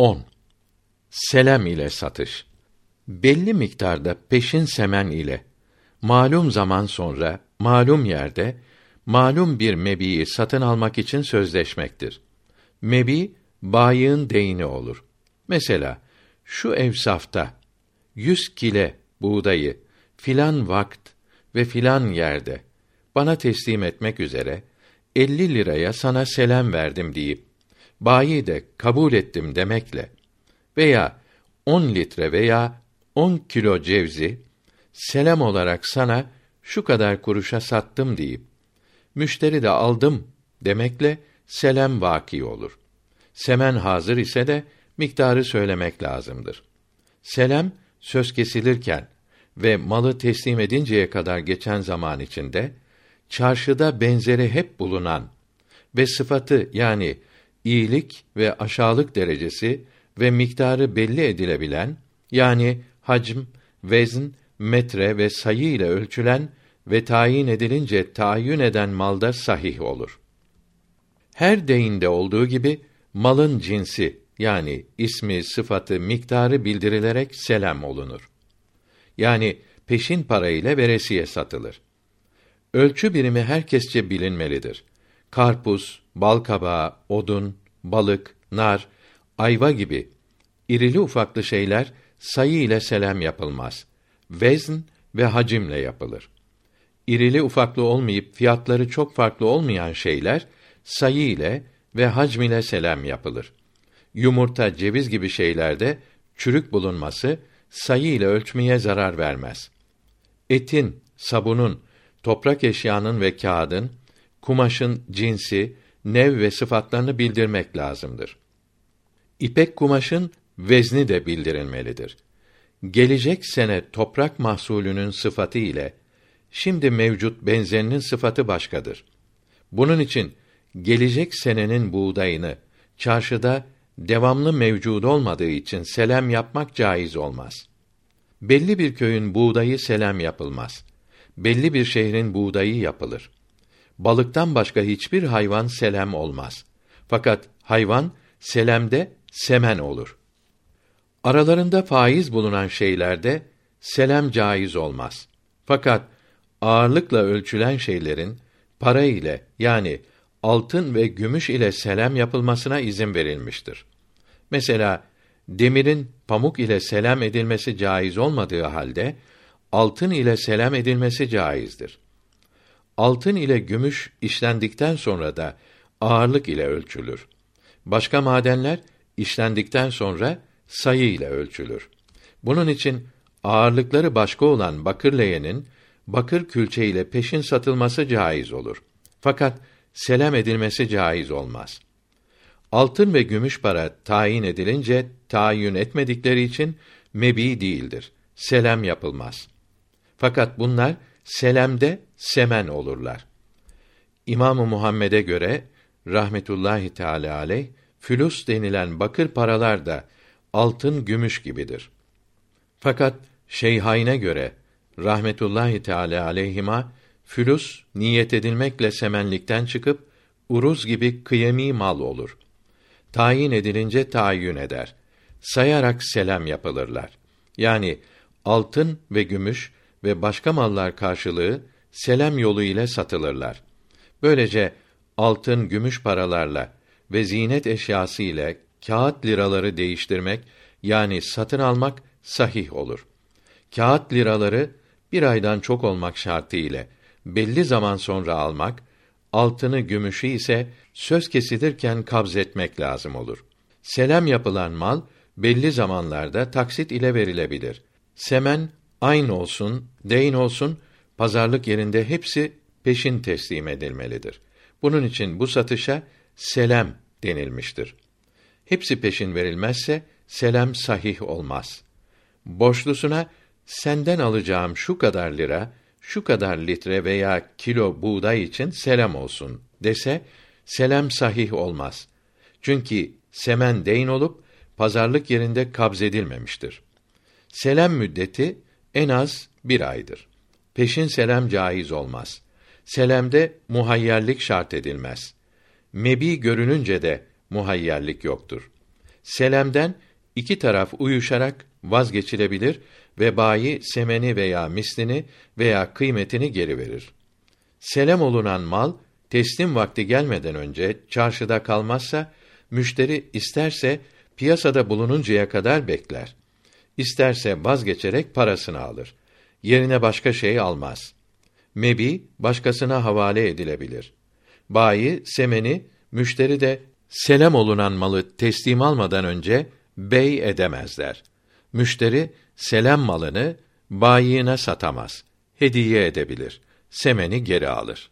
10. Selam ile satış. Belli miktarda peşin semen ile malum zaman sonra malum yerde malum bir mebiyi satın almak için sözleşmektir. Mebi bayığın deyini olur. Mesela şu evsafta 100 kile buğdayı filan vakt ve filan yerde bana teslim etmek üzere 50 liraya sana selam verdim deyip bayi de kabul ettim demekle veya 10 litre veya 10 kilo cevzi selam olarak sana şu kadar kuruşa sattım deyip müşteri de aldım demekle selam vaki olur. Semen hazır ise de miktarı söylemek lazımdır. Selam söz kesilirken ve malı teslim edinceye kadar geçen zaman içinde çarşıda benzeri hep bulunan ve sıfatı yani iyilik ve aşağılık derecesi ve miktarı belli edilebilen yani hacm, vezn, metre ve sayı ile ölçülen ve tayin edilince tayin eden malda sahih olur. Her deyinde olduğu gibi malın cinsi yani ismi, sıfatı, miktarı bildirilerek selam olunur. Yani peşin para ile veresiye satılır. Ölçü birimi herkesçe bilinmelidir. Karpuz, bal kabağı, odun, balık, nar, ayva gibi irili ufaklı şeyler sayı ile selam yapılmaz. Vezn ve hacimle yapılır. İrili ufaklı olmayıp fiyatları çok farklı olmayan şeyler sayı ile ve hacm ile selam yapılır. Yumurta, ceviz gibi şeylerde çürük bulunması sayı ile ölçmeye zarar vermez. Etin, sabunun, toprak eşyanın ve kağıdın, kumaşın cinsi, nev ve sıfatlarını bildirmek lazımdır. İpek kumaşın vezni de bildirilmelidir. Gelecek sene toprak mahsulünün sıfatı ile şimdi mevcut benzerinin sıfatı başkadır. Bunun için gelecek senenin buğdayını çarşıda devamlı mevcud olmadığı için selam yapmak caiz olmaz. Belli bir köyün buğdayı selam yapılmaz. Belli bir şehrin buğdayı yapılır. Balıktan başka hiçbir hayvan selam olmaz. Fakat hayvan selamde semen olur. Aralarında faiz bulunan şeylerde selam caiz olmaz. Fakat ağırlıkla ölçülen şeylerin para ile yani altın ve gümüş ile selam yapılmasına izin verilmiştir. Mesela demirin pamuk ile selam edilmesi caiz olmadığı halde altın ile selam edilmesi caizdir. Altın ile gümüş işlendikten sonra da ağırlık ile ölçülür. Başka madenler işlendikten sonra sayı ile ölçülür. Bunun için ağırlıkları başka olan bakır leğenin bakır külçe ile peşin satılması caiz olur. Fakat selam edilmesi caiz olmaz. Altın ve gümüş para tayin edilince tayin etmedikleri için mebi değildir. Selam yapılmaz. Fakat bunlar selamde semen olurlar. İmamı Muhammed'e göre rahmetullahi teala aleyh fülüs denilen bakır paralar da altın gümüş gibidir. Fakat Şeyhayn'e göre rahmetullahi teala aleyhima fülüs niyet edilmekle semenlikten çıkıp uruz gibi kıyemi mal olur. Tayin edilince tayin eder. Sayarak selam yapılırlar. Yani altın ve gümüş ve başka mallar karşılığı selam yolu ile satılırlar. Böylece altın, gümüş paralarla ve zinet eşyası ile kağıt liraları değiştirmek yani satın almak sahih olur. Kağıt liraları bir aydan çok olmak şartı ile belli zaman sonra almak, altını gümüşü ise söz kesilirken kabz etmek lazım olur. Selam yapılan mal belli zamanlarda taksit ile verilebilir. Semen aynı olsun, deyn olsun, pazarlık yerinde hepsi peşin teslim edilmelidir. Bunun için bu satışa selam denilmiştir. Hepsi peşin verilmezse selam sahih olmaz. Borçlusuna senden alacağım şu kadar lira, şu kadar litre veya kilo buğday için selam olsun dese selam sahih olmaz. Çünkü semen deyn olup pazarlık yerinde kabz edilmemiştir. Selam müddeti en az bir aydır. Peşin selam caiz olmaz. Selamde muhayyerlik şart edilmez. Mebi görününce de muhayyerlik yoktur. Selemden iki taraf uyuşarak vazgeçilebilir ve bayi semeni veya mislini veya kıymetini geri verir. Selem olunan mal teslim vakti gelmeden önce çarşıda kalmazsa müşteri isterse piyasada bulununcaya kadar bekler. İsterse vazgeçerek parasını alır. Yerine başka şey almaz. Mebi başkasına havale edilebilir. Bayi semeni, müşteri de selam olunan malı teslim almadan önce bey edemezler. Müşteri selam malını bayine satamaz. Hediye edebilir. Semeni geri alır.